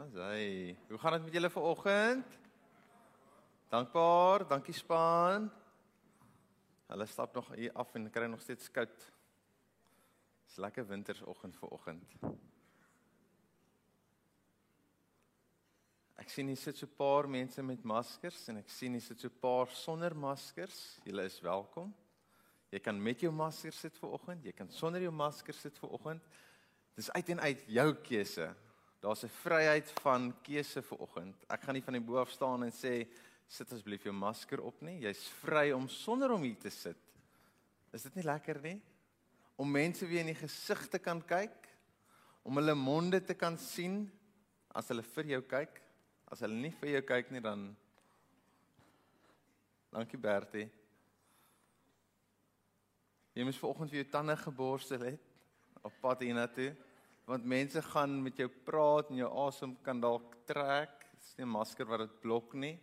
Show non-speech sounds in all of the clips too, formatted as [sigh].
Asai, hoe gaan dit met julle vanoggend? Dankbaar, dankie span. Hulle stap nog hier af en kry nog steeds koud. Dis lekker wintersoggend vanoggend. Ek sien hier sit so 'n paar mense met maskers en ek sien hier sit so 'n paar sonder maskers. Julle is welkom. Jy kan met jou masker sit vanoggend, jy kan sonder jou masker sit vanoggend. Dis uit en uit jou keuse. Daar's 'n vryheid van keuse vir oggend. Ek gaan nie van die bo af staan en sê sit asseblief jou masker op nie. Jy's vry om sonder om hier te sit. Is dit nie lekker nie? Om mense weer in die gesig te kan kyk, om hulle monde te kan sien as hulle vir jou kyk. As hulle nie vir jou kyk nie dan Dankie Bertie. Jy moes vanoggend vir jou tande geborstel het op pad hiernatoe want mense gaan met jou praat en jou asem kan dalk trek. Dis nie 'n masker wat dit blok nie.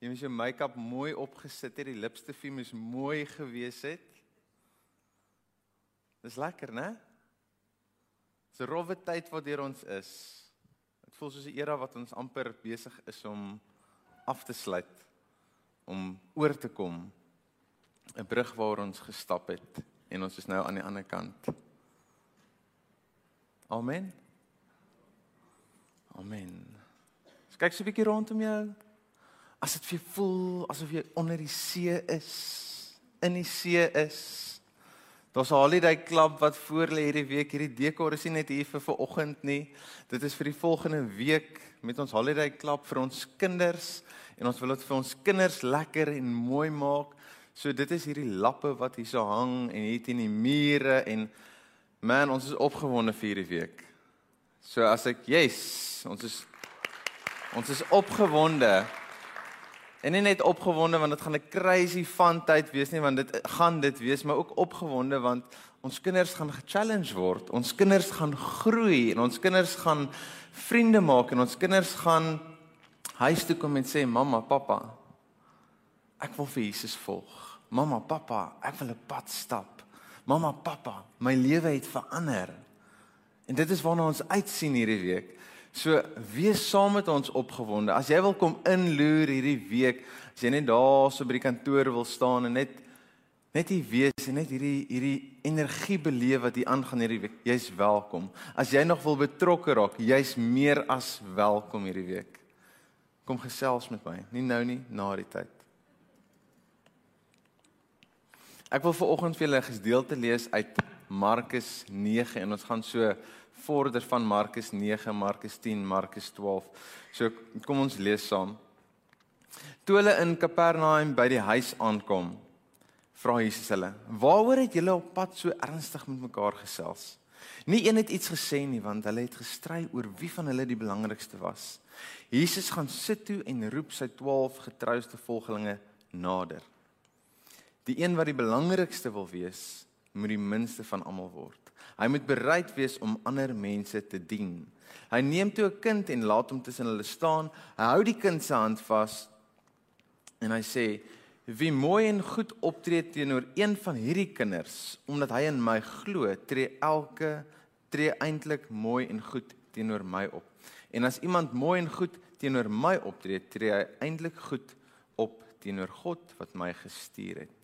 Jy moet jou make-up mooi opgesit het, die lipstifie moet mooi gewees het. Dis lekker, né? Dis 'n rowwe tyd wat deur ons is. Dit voel soos 'n era wat ons amper besig is om af te sluit om oor te kom 'n brug waar ons gestap het en ons is nou aan die ander kant. Amen. Amen. Kyk so 'n bietjie rondom jou. As dit vir jou voel asof jy onder die see is, in die see is. Daar's 'n holiday klub wat voor lê hierdie week. Hierdie dekor is nie net hier vir vanoggend nie. Dit is vir die volgende week met ons holiday klub vir ons kinders en ons wil dit vir ons kinders lekker en mooi maak. So dit is hierdie lappe wat hier so hang en hier teen die mure en Man, ons is opgewonde vir hierdie week. So as ek yes, ons is ons is opgewonde. En nie net opgewonde want dit gaan 'n crazy fun tyd wees nie, want dit gaan dit wees, maar ook opgewonde want ons kinders gaan ge-challenge word. Ons kinders gaan groei en ons kinders gaan vriende maak en ons kinders gaan huis toe kom en sê mamma, pappa, ek wil vir Jesus volg. Mamma, pappa, ek wil 'n pad stap. Mamma, pappa, my lewe het verander. En dit is waarna ons uitsien hierdie week. So wees saam met ons opgewonde. As jy wil kom inloer hierdie week, as jy net daar so by die kantoor wil staan en net net hier wees en net hierdie hierdie energie beleef wat hier aangaan hierdie week, jy's welkom. As jy nog wil betrokke raak, jy's meer as welkom hierdie week. Kom gesels met my. Nie nou nie, na die tyd. Ek wil viroggend vir julle 'n gedeelte lees uit Markus 9 en ons gaan so vorder van Markus 9, Markus 10, Markus 12. So kom ons lees saam. Toe hulle in Kapernaum by die huis aankom, vra Jesus hulle: "Waaroor het julle op pad so ernstig met mekaar gesels?" Nie een het iets gesê nie, want hulle het gestry oor wie van hulle die belangrikste was. Jesus gaan sit toe en roep sy 12 getrouste volgelinge nader. Die een wat die belangrikste wil wees, moet die minste van almal word. Hy moet bereid wees om ander mense te dien. Hy neem toe 'n kind en laat hom tussen hulle staan. Hy hou die kind se hand vas en hy sê: "Wie mooi en goed optree teenoor een van hierdie kinders, omdat hy in my glo, tree elke tree eintlik mooi en goed teenoor my op. En as iemand mooi en goed teenoor my optree, tree hy eintlik goed op teenoor God wat my gestuur het."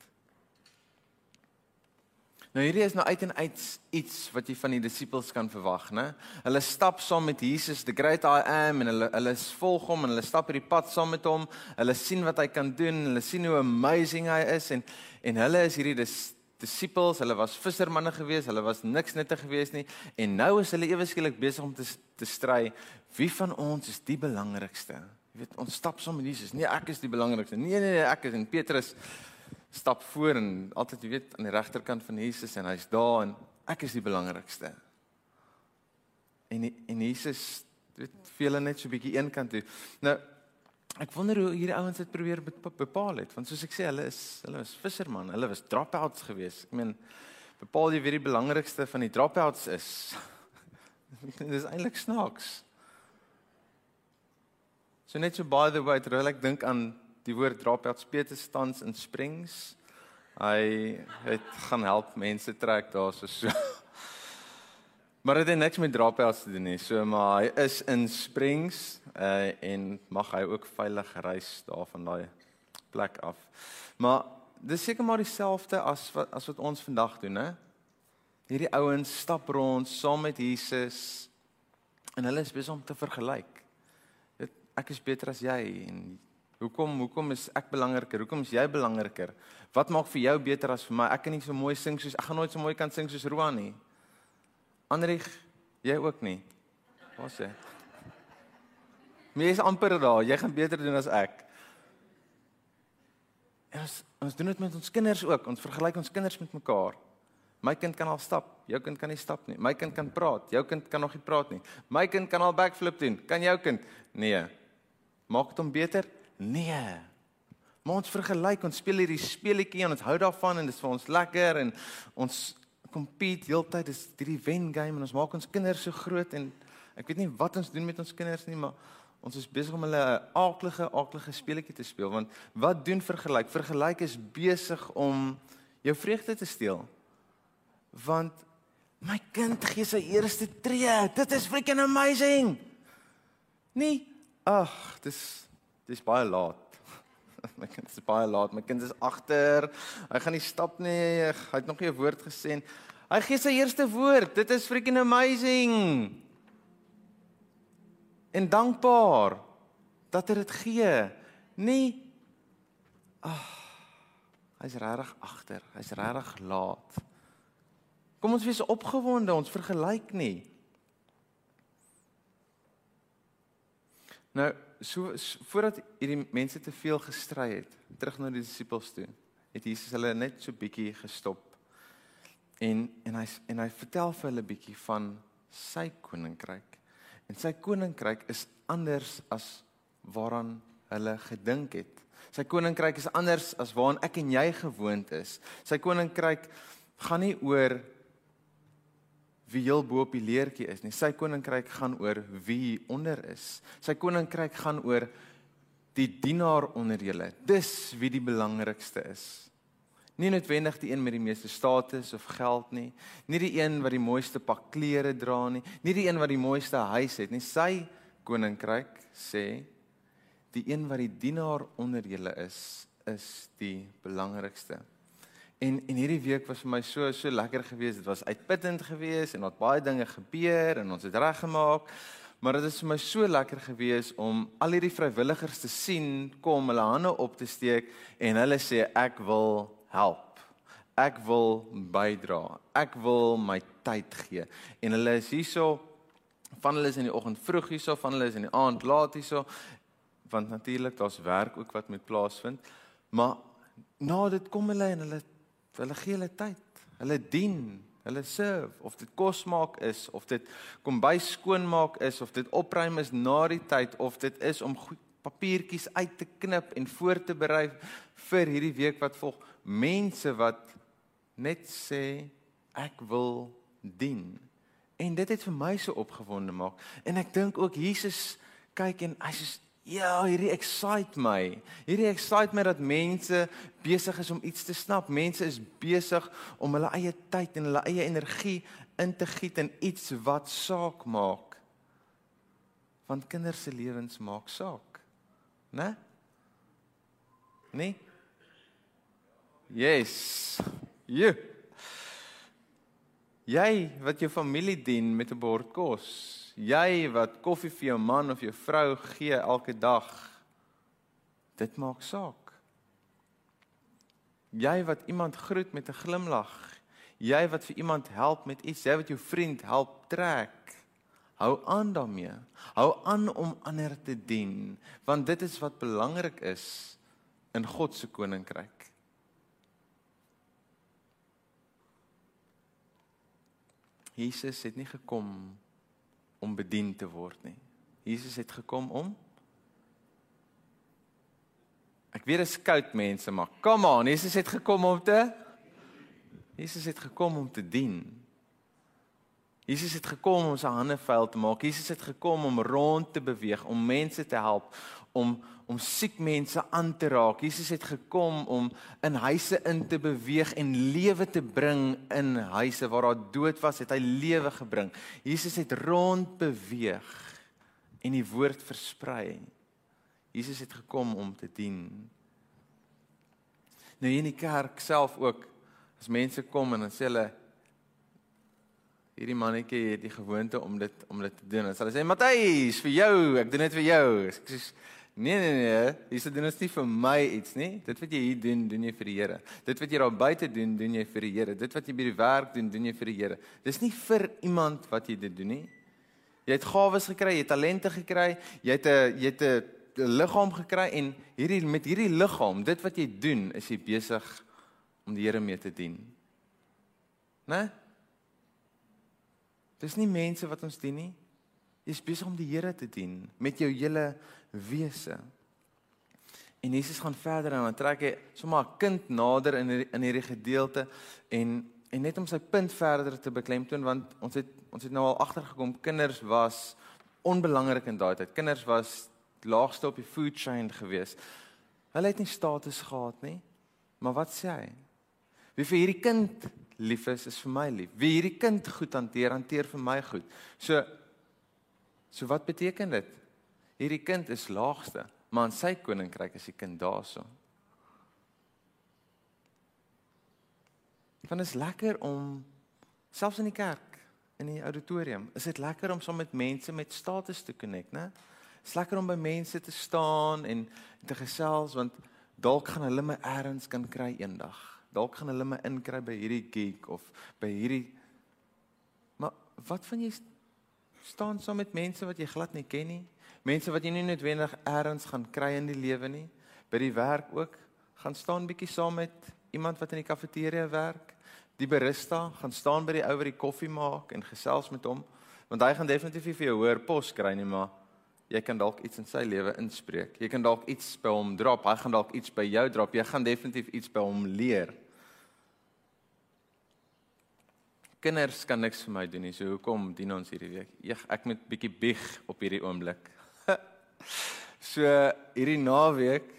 Nou hierdie is nou uit en uit iets wat jy van die disippels kan verwag, né? Hulle stap saam met Jesus, the great I am en hulle hulle volg hom en hulle stap hierdie pad saam met hom. Hulle sien wat hy kan doen, hulle sien hoe amazing hy is en en hulle is hierdie dis disippels, hulle was vissermanne gewees, hulle was niks nuttig gewees nie en nou is hulle ewe skielik besig om te te stry wie van ons is die belangrikste? Jy weet, ons stap saam met Jesus. Nee, ek is die belangrikste. Nee, nee, nee, ek is en Petrus stap voor en altyd jy weet aan die regterkant van Jesus en hy's daar en ek is die belangrikste. En en Jesus weet hulle net so bietjie een kant toe. Nou ek wonder hoe hierdie ouens dit probeer bepaal het want soos ek sê hulle is hulle was visserman, hulle was dropouts geweest. Ek meen bepaal jy wie die belangrikste van die dropouts is. [laughs] Dit is eintlik snaaks. So net so by the way terwyl ek dink aan die woord Dropouts Peter stands in Springs. Hy het gaan help mense trek daar so so. Maar dit het niks met draaphels te doen nie. So maar hy is in Springs uh en mag hy ook veilig reis daar van daai plek af. Maar dis seker maar dieselfde as wat as wat ons vandag doen, hè? Hierdie ouens stap rond saam met Jesus en hulle is besig om te vergelyk. Dit ek is beter as jy en hoekom hoekom is ek belangriker? Hoekom is jy belangriker? Wat maak vir jou beter as vir my? Ek kan nie so mooi sing soos ek gaan nooit so mooi kan sing soos Roan nie. Andrieg, jy ook nie. Wat sê? Mens amper daar, jy gaan beter doen as ek. En ons ons doen dit met ons kinders ook. Ons vergelyk ons kinders met mekaar. My kind kan al stap, jou kind kan nie stap nie. My kind kan praat, jou kind kan nog nie praat nie. My kind kan al backflip doen, kan jou kind? Nee. Maak dit hom beter? Nee. Maar ons vergelyk, ons speel hierdie speletjie en ons hou daarvan en dit is vir ons lekker en ons compete heeltyd is hierdie wen game en ons maak ons kinders so groot en ek weet nie wat ons doen met ons kinders nie, maar ons is besig om hulle 'n aaklige aaklige speletjie te speel want wat doen vergelyk? Vergelyk is besig om jou vreugde te steel want my kind gee sy eerste tree. Dit is freaking amazing. Nee, ag, dis dis baie laat. [laughs] My kind is baie laat. My kind is agter. Hy gaan nie stap nie. Hy het nog nie 'n woord gesê nie. Hy gee sy eerste woord. Dit is freaking amazing. En dankbaar dat hy dit gee. Nee. Ag. Hy's regtig agter. Hy's regtig laat. Kom ons wees opgewonde, ons vergelyk nie. Nou, so, so voordat hierdie mense te veel gestry het, terug na die disippels toe, het Jesus hulle net so bietjie gestop. En en hy en hy vertel vir hulle bietjie van sy koninkryk. En sy koninkryk is anders as waaraan hulle gedink het. Sy koninkryk is anders as waaraan ek en jy gewoond is. Sy koninkryk gaan nie oor wie heel bo op die leertjie is nie. Sy koninkryk gaan oor wie onder is. Sy koninkryk gaan oor die dienaar onder julle. Dis wie die belangrikste is. Nie noodwendig die een met die meeste status of geld nie, nie die een wat die mooiste pak klere dra nie, nie die een wat die mooiste huis het nie. Sy koninkryk sê die een wat die dienaar onder julle is, is die belangrikste. En en hierdie week was vir my so so lekker geweest. Dit was uitputtend geweest en daar het baie dinge gebeur en ons het reggemaak. Maar dit is vir my so lekker geweest om al hierdie vrywilligers te sien kom hulle hande op te steek en hulle sê ek wil help. Ek wil bydra. Ek wil my tyd gee. En hulle is hierso van hulle is in die oggend vroeg hierso, van hulle is in die aand laat hierso want natuurlik daar's werk ook wat moet plaasvind. Maar na dit kom hulle en hulle Hulle gee hulle tyd. Hulle dien, hulle serve of dit kos maak is of dit kom by skoonmaak is of dit opruim is na die tyd of dit is om goed papiertjies uit te knip en voor te berei vir hierdie week wat volg. Mense wat net sê ek wil dien. En dit het vir my so opgewonde maak. En ek dink ook Jesus kyk en hy sê Ja, hierdie excite my. Hierdie excite my dat mense besig is om iets te snap. Mense is besig om hulle eie tyd en hulle eie energie in te giet in iets wat saak maak. Want kinders se lewens maak saak. Né? Nee? Yes. Ja. Jy wat jou familie dien met 'n bord kos. Jy wat koffie vir jou man of jou vrou gee elke dag. Dit maak saak. Jy wat iemand groet met 'n glimlag. Jy wat vir iemand help met iets. Jy wat jou vriend help trek. Hou aan daarmee. Hou aan om ander te dien want dit is wat belangrik is in God se koninkryk Jesus het nie gekom om bedien te word nie. Jesus het gekom om Ek weet dit is koud mense, maar kom aan, Jesus het gekom om te Jesus het gekom om te dien. Jesus het gekom om sy hande vuil te maak. Jesus het gekom om rond te beweeg, om mense te help, om om siek mense aan te raak. Jesus het gekom om in huise in te beweeg en lewe te bring in huise waar daar dood was, het hy lewe gebring. Jesus het rond beweeg en die woord versprei. Jesus het gekom om te dien. Nou in die kerk self ook as mense kom en dan sê hulle hierdie mannetjie het die gewoonte om dit om dit te doen. Hulle sê Matthys, vir jou, ek doen dit vir jou. Ek sê nee nee nee, jy sê doen dit nie vir my iets nie. Dit wat jy hier doen, doen jy vir die Here. Dit wat jy daar buite doen, doen jy vir die Here. Dit wat jy by die werk doen, doen jy vir die Here. Dis nie vir iemand wat jy dit doen nie. Jy het gawes gekry, jy het talente gekry, jy het 'n jy het 'n liggaam gekry en hierdie met hierdie liggaam, dit wat jy doen, is jy besig om die Here mee te dien. Né? Dis nie mense wat ons dien nie. Jy's besig om die Here te dien met jou hele wese. En Jesus gaan verder en dan trek hy sommer 'n kind nader in die, in hierdie gedeelte en en net om sy punt verder te beklemtoon want ons het ons het nou al agtergekom kinders was onbelangrik in daai tyd. Kinders was laagste op die food chain gewees. Hulle het nie status gehad nie. Maar wat sê hy? Wie vir hierdie kind lief is, is vir my lief. Wie hierdie kind goed hanteer, hanteer vir my goed. So so wat beteken dit? Hierdie kind is laagste, maar in sy koninkryk is die kind daarso. Van is lekker om selfs in die kerk, in die auditorium, is dit lekker om saam so met mense met status te connect, né? Dis lekker om by mense te staan en te gesels want dalk gaan hulle my eers kan kry eendag dalk gaan hulle my inkry by hierdie gig of by hierdie Maar wat van jy staan saam met mense wat jy glad nie ken nie? Mense wat jy nie noodwendig eers gaan kry in die lewe nie. By die werk ook gaan staan bietjie saam met iemand wat in die kafeteria werk. Die barista gaan staan by die ou wat die koffie maak en gesels met hom want hy gaan definitief vir jou hoor pos kry nie maar jy kan dalk iets in sy lewe inspreek. Jy kan dalk iets by hom drop. Hy gaan dalk iets by jou drop. Jy gaan definitief iets by hom leer. Kinders kan niks vir my doen nie. So hoekom dien ons hierdie week? Eeg, ek moet bietjie bieg op hierdie oomblik. So hierdie naweek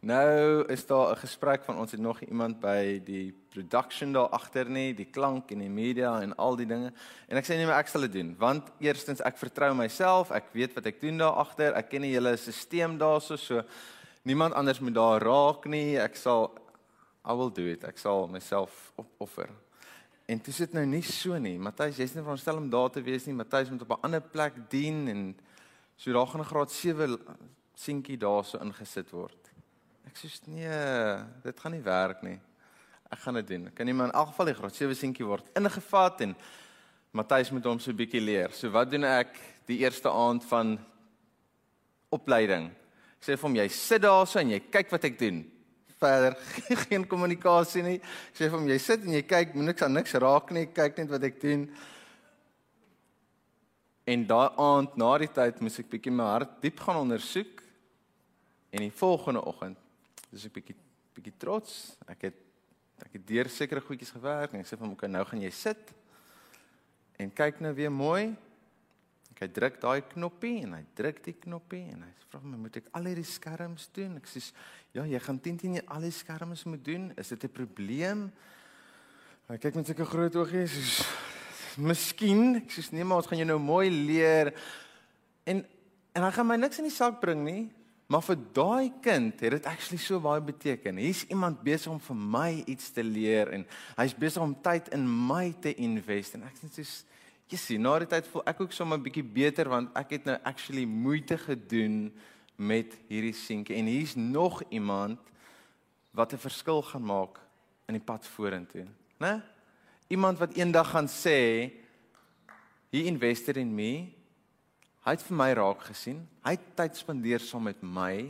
Nou is daar 'n gesprek van ons het nog iemand by die production daar agter nie, die klank en die media en al die dinge. En ek sê nie maar ek sal dit doen want eerstens ek vertrou myself, ek weet wat ek doen daar agter, ek ken die hele stelsel daarso so niemand anders moet daar raak nie. Ek sal I will do it. Ek sal myself opoffer. En dit is nou nie so nie. Matthys, jy's nie veronderstel om daar te wees nie. Matthys moet op 'n ander plek dien en so daar gaan 'n graad 7 seentjie daarso ingesit word. Ek sê nee, dit gaan nie werk nie. Ek gaan dit doen. Kan nie maar in elk geval die graad 7 seentjie word ingevat en Matthys moet hom so 'n bietjie leer. So wat doen ek die eerste aand van opleiding? Ek sê vir hom jy sit daarso en jy kyk wat ek doen. Verder [laughs] geen kommunikasie nie. Ek sê vir hom jy sit en jy kyk, moet niks aan niks raak nie, kyk net wat ek doen. En daai aand na die tyd moet ek bietjie my hart diep gaan ondersoek. En die volgende oggend dis ek bietjie bietjie trots. Ek het ek het deur sekere goedjies gewerk en ek sê vir hom okay, nou gaan jy sit en kyk nou weer mooi. Ek hy druk daai knoppie en hy druk die knoppie en hy vra my moet ek al hierdie skerms doen? Ek sê ja, jy gaan 10 10 al die skerms moet doen. Is dit 'n probleem? Hy kyk met sulke groot oogies soos Miskien, ek sê nee maar ons gaan jou nou mooi leer. En en hy gaan my niks in die sak bring nie. Maar vir daai kind het dit actually so baie beteken. Hier's iemand besig om vir my iets te leer en hy's besig om tyd in my te invest en ek sê soos Jessie, na die tyd voel ek ook sommer 'n bietjie beter want ek het nou actually moeite gedoen met hierdie seentjie en hier's nog iemand wat 'n verskil gaan maak in die pad vorentoe, né? Iemand wat eendag gaan sê he invested in me Hy het vir my raak gesien. Hy het tyd spandeer saam met my.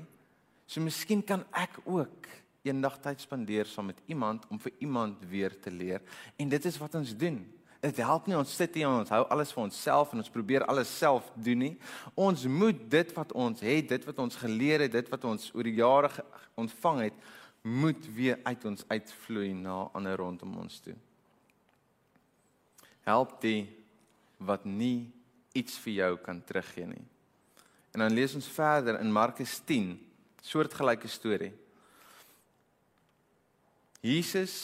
So miskien kan ek ook eendag tyd spandeer saam met iemand om vir iemand weer te leer. En dit is wat ons doen. Dit help nie ons sit hier en ons hou alles vir onsself en ons probeer alles self doen nie. Ons moet dit wat ons het, dit wat ons geleer het, dit wat ons oor die jare ontvang het, moet weer uit ons uitvloei na ander rondom ons toe. Help die wat nie iets vir jou kan teruggee nie. En dan lees ons verder in Markus 10, soortgelyke storie. Jesus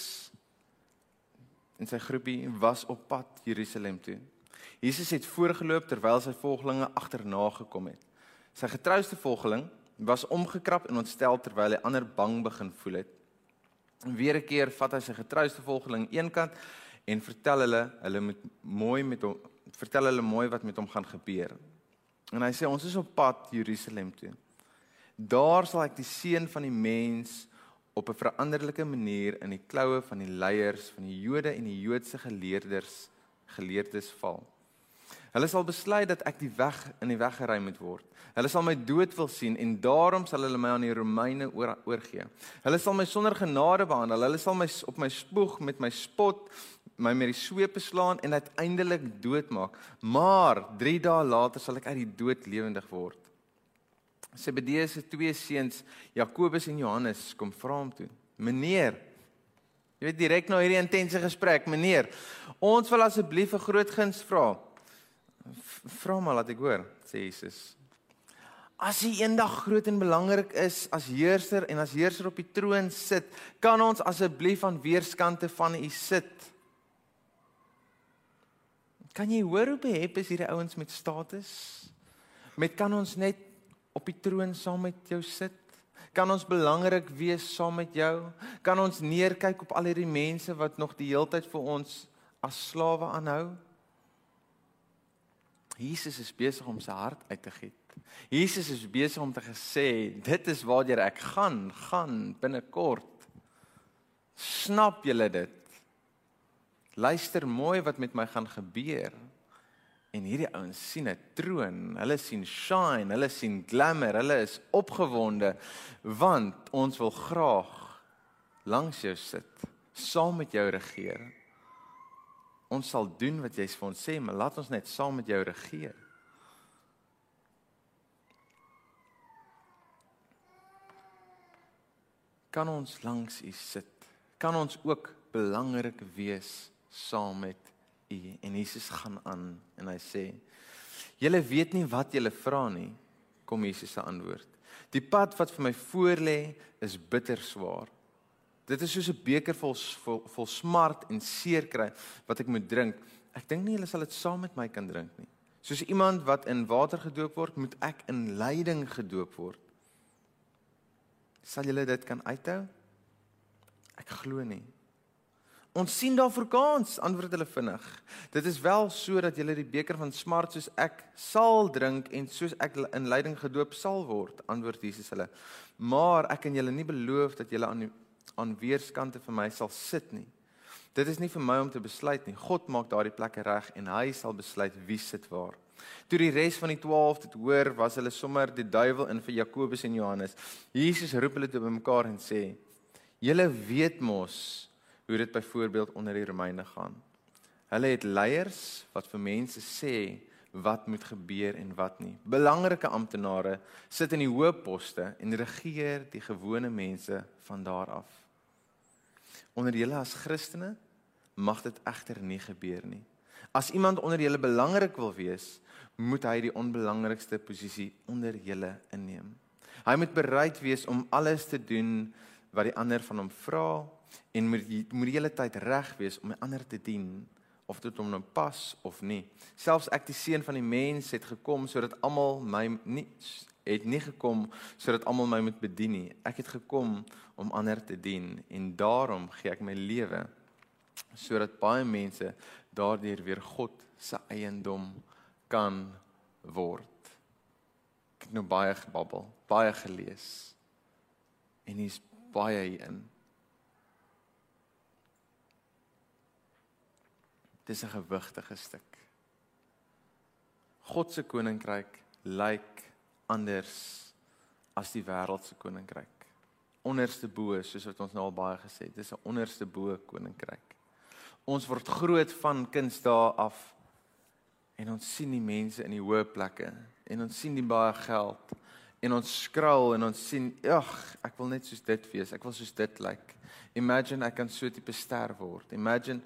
en sy groepie was op pad Jerusalem toe. Jesus het voorgeloop terwyl sy volgelinge agterna gekom het. Sy getrouste volgeling was omgekrap en ontstel terwyl hy ander bang begin voel het. Weer 'n keer vat hy sy getrouste volgeling eenkant en vertel hulle hulle moet mooi met hom vertel hulle mooi wat met hom gaan gebeur. En hy sê ons is op pad Jerusalem toe. Daar sal ek die seun van die mens op 'n veranderlike manier in die kloue van die leiers van die Jode en die Joodse geleerders geleerdes val. Hulle sal besluit dat ek die weg in die weg gery moet word. Hulle sal my dood wil sien en daarom sal hulle my aan die Romeine oor, oorgee. Hulle sal my sonder genade behandel. Hulle sal my op my spoeg met my spot, my met die sweep slaan en uiteindelik doodmaak. Maar 3 dae later sal ek uit die dood lewendig word. Zebedeus se twee seuns, Jakobus en Johannes, kom vra hom toe: "Meneer, jy weet direk na hierdie intense gesprek, meneer, ons wil asseblief 'n groot guns vra." Vra maar laat ek hoor, sê Jesus. As hy eendag groot en belangrik is as heerser en as heerser op die troon sit, kan ons asseblief aan weerskante van u sit. Kan jy hoor hoe behep is hierdie ouens met status? Met kan ons net op die troon saam met jou sit? Kan ons belangrik wees saam met jou? Kan ons neerkyk op al hierdie mense wat nog die heeltyd vir ons as slawe aanhou? Jesus is besig om sy hart uit te giet. Jesus is besig om te gesê, dit is waartoe ek gaan, gaan binnekort. Snap julle dit? Luister mooi wat met my gaan gebeur. En hierdie ouens sien 'n troon, hulle sien shine, hulle sien glamour, hulle is opgewonde want ons wil graag langs jou sit, saam met jou regeer ons sal doen wat jy vir ons sê, maar laat ons net saam met jou regeer. Kan ons langs u sit? Kan ons ook belangrik wees saam met u? En Jesus gaan aan en hy sê: "Julle weet nie wat julle vra nie." Kom Jesus se antwoord. Die pad wat vir my voorlê is bitter swaar. Dit is soos 'n beker vol, vol vol smart en seer kry wat ek moet drink. Ek dink nie hulle sal dit saam met my kan drink nie. Soos iemand wat in water gedoop word, moet ek in lyding gedoop word. Sal julle dit kan uithou? Ek glo nie. Ons sien daar Afrikaans, antwoord hulle vinnig. Dit is wel sodat julle die beker van smart soos ek sal drink en soos ek in lyding gedoop sal word, antwoord Jesus hulle. Maar ek kan julle nie beloof dat julle aan aan weerskante vir my sal sit nie. Dit is nie vir my om te besluit nie. God maak daardie plekke reg en hy sal besluit wie sit waar. Toe die res van die 12 dit hoor, was hulle sommer die duiwel in vir Jakobus en Johannes. Jesus roep hulle te bymekaar en sê: "Julle weet mos hoe dit byvoorbeeld onder die Romeine gaan. Hulle het leiers wat vir mense sê wat moet gebeur en wat nie. Belangrike amptenare sit in die hoë poste en regeer die gewone mense van daar af onder julle as Christene mag dit egter nie gebeur nie. As iemand onder julle belangrik wil wees, moet hy die onbelangrikste posisie onder julle inneem. Hy moet bereid wees om alles te doen wat die ander van hom vra en moet moet die hele tyd reg wees om ander te dien of dit hom nou pas of nie. Selfs ek die seun van die mens het gekom sodat almal my nie het nie gekom sodat almal my moet bedien nie. Ek het gekom om ander te dien en daarom gee ek my lewe sodat baie mense daardeur weer God se eiendom kan word. Ek het nou baie gebabbel, baie gelees. En hier's baie hierin. Dis 'n gewigtige stuk. God se koninkryk lyk anders as die wêreld se koninkryk. Onderste bo, soos wat ons nou al baie gesê het, dis 'n onderste bo koninkryk. Ons word groot van kindsdae af en ons sien die mense in die hoë plekke en ons sien die baie geld en ons skraal en ons sien ag ek wil net soos dit wees ek wil soos dit lyk like. imagine ek kan so tipe ster word imagine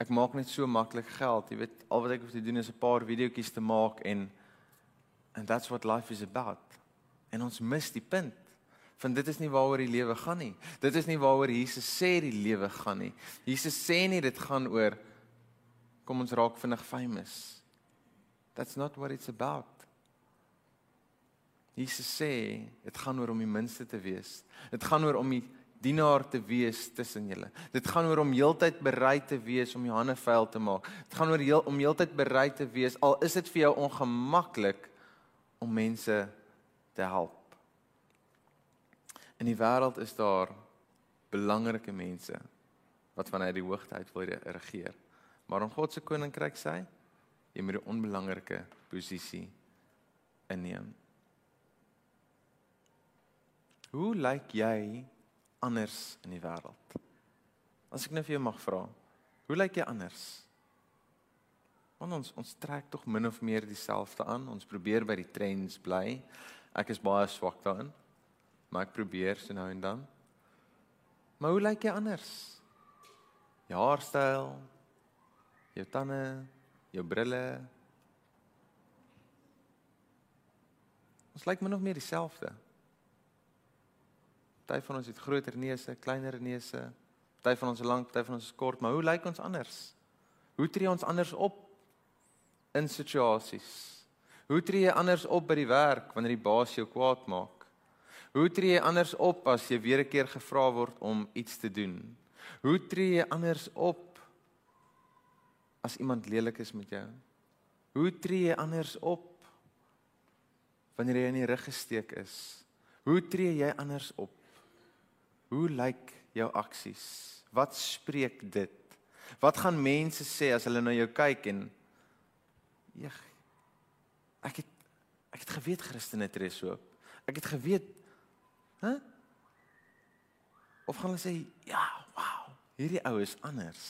ek maak net so maklik geld. Jy weet, al wat ek hoef te doen is 'n paar videoetjies te maak en and that's what life is about. En ons mis die punt. Want dit is nie waaroor die lewe gaan nie. Dit is nie waaroor Jesus sê die lewe gaan nie. Jesus sê nie dit gaan oor kom ons raak vinnig famous. That's not what it's about. Jesus sê dit gaan oor om die minste te wees. Dit gaan oor om die dienaar te wees tussen julle. Dit gaan oor om heeltyd bereid te wees om jou hande vuil te maak. Dit gaan oor heel, om heeltyd bereid te wees al is dit vir jou ongemaklik om mense te help. In die wêreld is daar belangrike mense wat vanuit die hoogte uit wil regeer. Maar om God se koninkryk sê, jy moet 'n onbelangrike posisie inneem. Hoe lyk jy anders in die wêreld? As ek nou vir jou mag vra, hoe lyk jy anders? Want ons ons trek tog min of meer dieselfde aan. Ons probeer by die trends bly. Ek is baie swak daarin. Maar ek probeer so nou en dan. Maar hoe lyk jy anders? Jou haarstyl, jou tande, jou brille. Ons lyk min of meer dieselfde. Party van ons het groter neuse, kleiner neuse. Party van ons is lank, party van ons is kort, maar hoe lyk ons anders? Hoe tree ons anders op in situasies? Hoe tree jy anders op by die werk wanneer die baas jou kwaad maak? Hoe tree jy anders op as jy weer 'n keer gevra word om iets te doen? Hoe tree jy anders op as iemand lelik is met jou? Hoe tree jy anders op wanneer jy in die rug gesteek is? Hoe tree jy anders op? Hoe lyk jou aksies? Wat spreek dit? Wat gaan mense sê as hulle na jou kyk en jeg ek het ek het geweet Christene tree so op. Ek het geweet hè? Of gaan hulle sê ja, wow, hierdie ou is anders.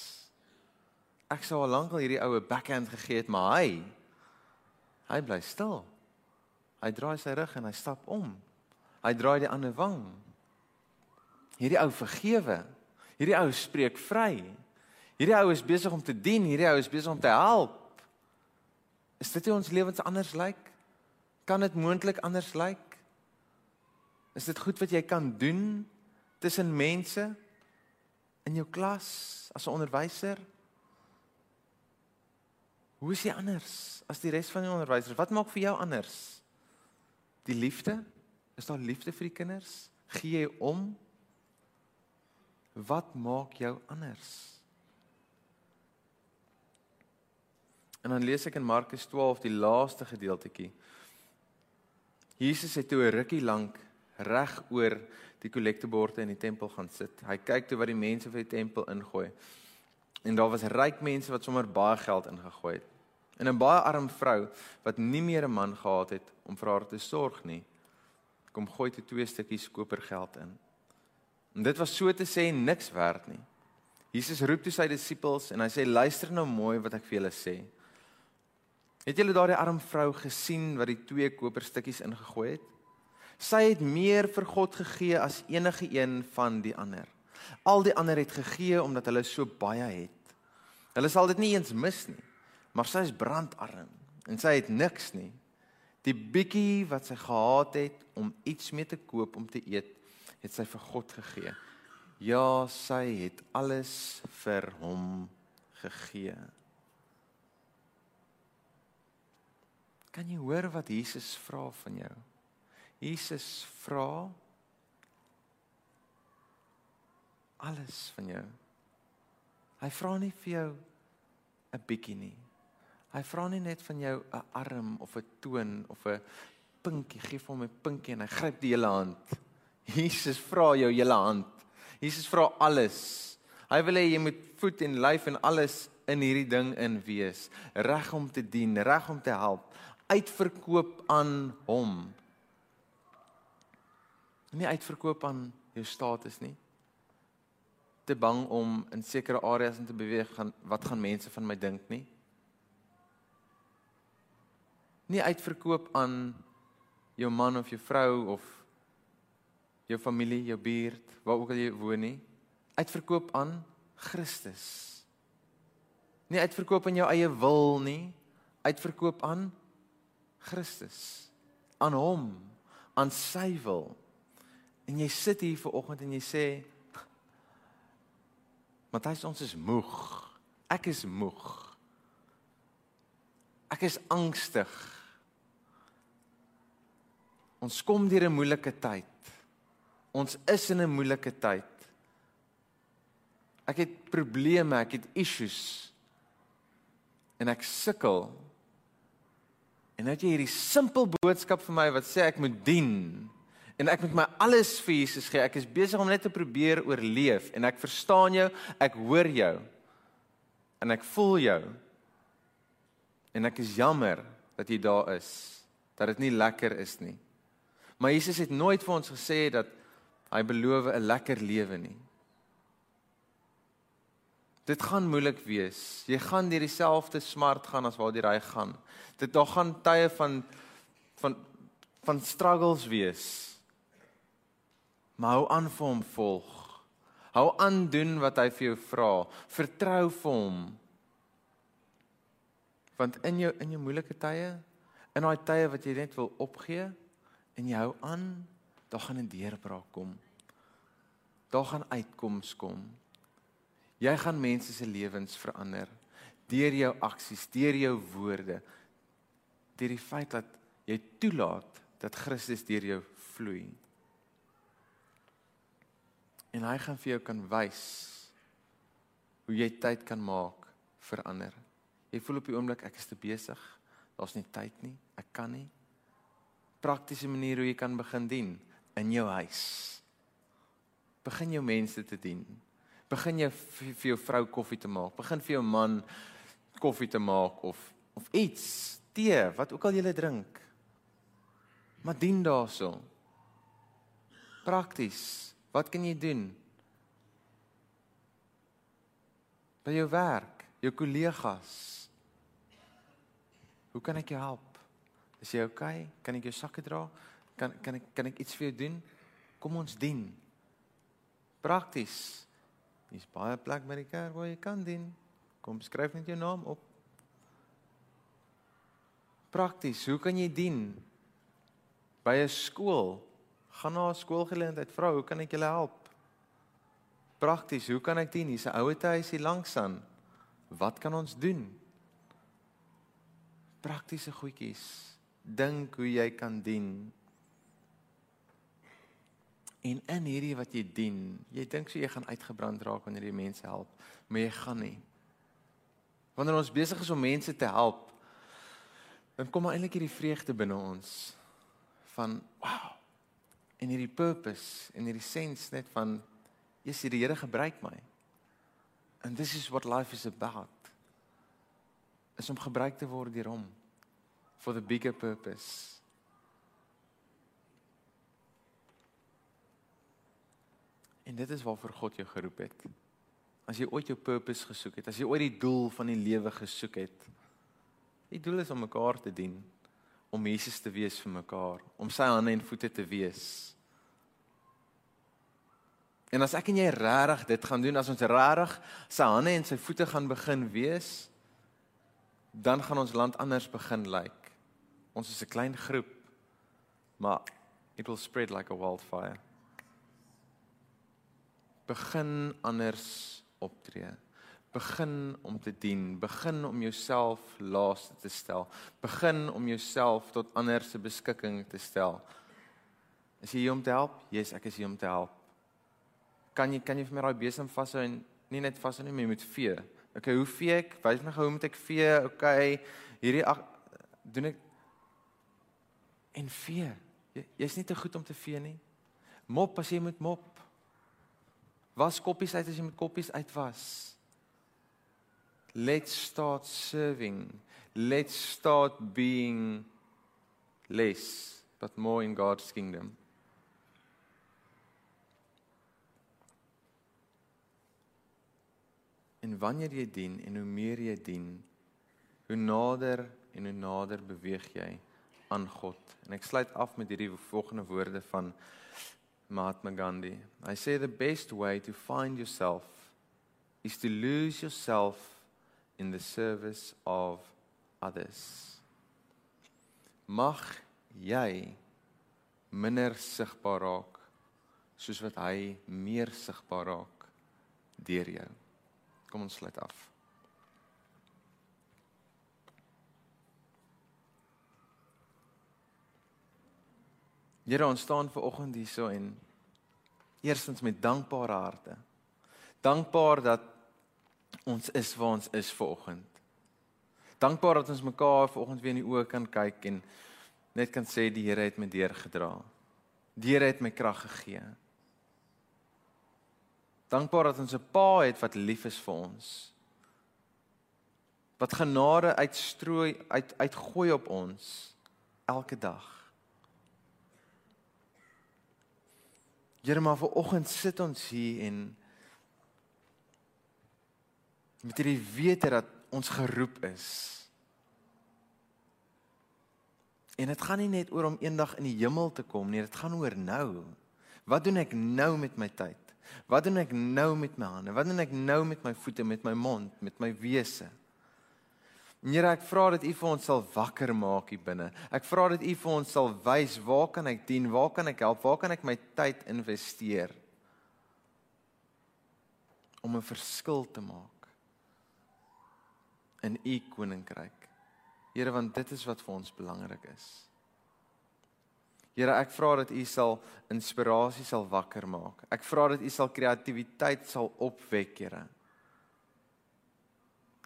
Ek sou al lank al hierdie oue backhand gegee het, maar hy hy bly stil. Hy draai sy rug en hy stap om. Hy draai die ander wang. Hierdie ou vergewe. Hierdie ou spreek vry. Hierdie ou is besig om te dien, hierdie ou is besig om te help. Is dit hoe ons lewens anders lyk? Kan dit moontlik anders lyk? Is dit goed wat jy kan doen tussen mense in jou klas as 'n onderwyser? Hoe is jy anders as die res van die onderwysers? Wat maak vir jou anders? Die liefde? Is daar liefde vir die kinders? Gee jy om? Wat maak jou anders? En dan lees ek in Markus 12 die laaste gedeeltjie. Jesus het toe 'n rukkie lank reg oor die kollekteborde in die tempel gaan sit. Hy kyk toe wat die mense vir die tempel ingooi. En daar was ryk mense wat sommer baie geld ingegooi het. En 'n baie arm vrou wat nie meer 'n man gehad het om vir haar te sorg nie, kom gooi toe twee stukkies kopergeld in. En dit was so te sê niks werd nie. Jesus roep toe sy disippels en hy sê luister nou mooi wat ek vir julle sê. Het julle daardie arm vrou gesien wat die twee koperstukkies ingegooi het? Sy het meer vir God gegee as enige een van die ander. Al die ander het gegee omdat hulle so baie het. Hulle sal dit nie eens mis nie. Maar sy is brandarm en sy het niks nie. Die bietjie wat sy gehad het om iets mee te koop om te eet, het sy vir God gegee. Ja, sy het alles vir hom gegee. Kan jy hoor wat Jesus vra van jou? Jesus vra alles van jou. Hy vra nie vir jou 'n bietjie nie. Hy vra nie net van jou 'n arm of 'n toon of 'n pinkie, gee vir hom 'n pinkie en hy gryp die hele hand. Jesus vra jou hele hand. Jesus vra alles. Hy wil hê jy moet voet en lyf en alles in hierdie ding in wees, reg om te dien, reg om te help, uitverkoop aan hom. Nie uitverkoop aan jou status nie. Te bang om in sekere areas in te beweeg gaan wat gaan mense van my dink nie. Nie uitverkoop aan jou man of jou vrou of jou familie, jou buurt, waar ook al jy woon nie, uitverkoop aan Christus. Nie uitverkoop aan jou eie wil nie, uitverkoop aan Christus, aan hom, aan sy wil. En jy sit hier ver oggend en jy sê Matthys ons is moeg. Ek is moeg. Ek is angstig. Ons kom deur 'n moeilike tyd. Ons is in 'n moeilike tyd. Ek het probleme, ek het issues. En ek sukkel. En nou het jy hierdie simpel boodskap vir my wat sê ek moet dien en ek moet my alles vir Jesus gee. Ek is besig om net te probeer oorleef en ek verstaan jou, ek hoor jou. En ek voel jou. En ek is jammer dat jy daar is. Dat dit nie lekker is nie. Maar Jesus het nooit vir ons gesê dat hy beloof 'n lekker lewe nie. Dit gaan moeilik wees. Jy gaan deur dieselfde smart gaan as waartoe hy gaan. Dit daar gaan tye van van van struggles wees. Maar hou aan vir hom volg. Hou aan doen wat hy vir jou vra. Vertrou vir hom. Want in jou in jou moeilike tye, in daai tye wat jy net wil opgee en jy hou aan, daar gaan 'n deurbraak kom. Daar gaan uitkoms kom. Jy gaan mense se lewens verander deur jou aksies, deur jou woorde, deur die feit dat jy toelaat dat Christus deur jou vloei en hy gaan vir jou kan wys hoe jy tyd kan maak vir ander. Jy voel op die oomblik ek is te besig. Daar's nie tyd nie. Ek kan nie. Praktiese manier hoe jy kan begin dien in jou huis. Begin jou mense te dien. Begin jy vir jou vrou koffie te maak. Begin vir jou man koffie te maak of of iets, tee, wat ook al jy drink. Maar dien daarso. Prakties Wat kan jy doen? By jou werk, jou kollegas. Hoe kan ek jou help? Is jy okay? Kan ek jou sakke dra? Kan kan ek kan ek iets vir jou doen? Kom ons dien. Prakties. Dis baie plek by die kerk waar jy kan dien. Kom skryf net jou naam op. Prakties, hoe kan jy dien? By 'n skool, gaan na 'n skoolgeleentheid vra hoe kan ek julle help? Prakties, hoe kan ek dien? Hier's 'n ouete huis hier langs aan. Wat kan ons doen? Praktiese goedjies. Dink hoe jy kan dien. En in hierdie wat jy dien, jy dink so jy gaan uitgebrand raak wanneer jy mense help, maar jy gaan nie. Wanneer ons besig is om mense te help, dan kom maar eintlik hierdie vreugde binne ons van wow en hierdie purpose en hierdie sens net van is die Here gebruik my. And this is what life is about. Is om gebruik te word deur hom for the bigger purpose. En dit is waarvoor God jou geroep het. As jy ooit jou purpose gesoek het, as jy ooit die doel van die lewe gesoek het, die doel is om mekaar te dien om Jesus te wees vir mekaar, om sy hande en voete te wees. En as ek en jy regtig dit gaan doen, as ons regtig sy hande en sy voete gaan begin wees, dan gaan ons land anders begin lyk. Like. Ons is 'n klein groep, maar it will spread like a wildfire. Begin anders optree begin om te dien, begin om jouself laaste te stel, begin om jouself tot ander se beskikking te stel. Is jy hier om te help? Jesus, ek is hier om te help. Kan jy kan jy vir my daai besem vashou en nie net vashou nie, maar jy moet vee. Okay, hoe vee ek? Wys my gou hoe moet ek vee? Okay, hierdie ag doen ek en vee. Jy, jy's nie te goed om te vee nie. Mop as jy moet mop. Was koppies uit as jy met koppies uitwas. Let's start serving. Let's start being less but more in God's kingdom. En wanneer jy dien en hoe meer jy dien, hoe nader en hoe nader beweeg jy aan God. En ek sluit af met hierdie volgende woorde van Mahatma Gandhi. I say the best way to find yourself is to lose yourself in the service of others. Mag jy minder sigbaar raak soos wat hy meer sigbaar raak deur jou. Kom ons sluit af. Here ons staan ver oggend hierso en eerstens met dankbare harte. Dankbaar dat ons is waar ons is ver oggend. Dankbaar dat ons mekaar ver oggend weer in die oë kan kyk en net kan sê die Here het my deurgedra. Die Here het my krag gegee. Dankbaar dat ons 'n Pa het wat lief is vir ons. Wat genade uitstrooi uit uitgooi op ons elke dag. Here maar vir oggend sit ons hier en met hierdie wete dat ons geroep is. En dit gaan nie net oor om eendag in die hemel te kom nie, dit gaan oor nou. Wat doen ek nou met my tyd? Wat doen ek nou met my hande? Wat doen ek nou met my voete, met my mond, met my wese? Here, ek vra dat U vir ons sal wakker maak hier binne. Ek vra dat U vir ons sal wys waar kan ek dien? Waar kan ek help? Waar kan ek my tyd investeer? om 'n verskil te maak in U koninkryk. Here, want dit is wat vir ons belangrik is. Here, ek vra dat U sal inspirasie sal wakker maak. Ek vra dat U sal kreatiwiteit sal opwek, Here.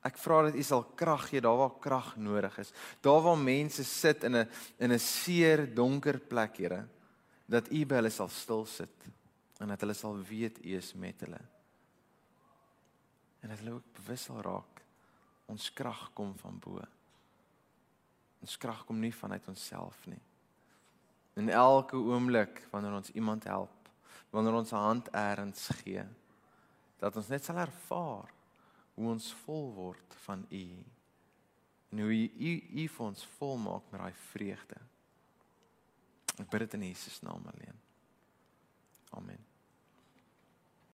Ek vra dat U sal krag gee daar waar krag nodig is. Daar waar mense sit in 'n in 'n seer, donker plek, Here, dat U by hulle sal stil sit en dat hulle sal weet U is met hulle. En dat hulle ook bewus sal raak ons krag kom van bo. Ons krag kom nie vanuit onsself nie. In elke oomblik wanneer ons iemand help, wanneer ons 'n hand eers gee, dat ons net sal ervaar hoe ons vol word van U en hoe U U vir ons vol maak met daai vreugde. Ek bid dit in Jesus naam alleen. Amen.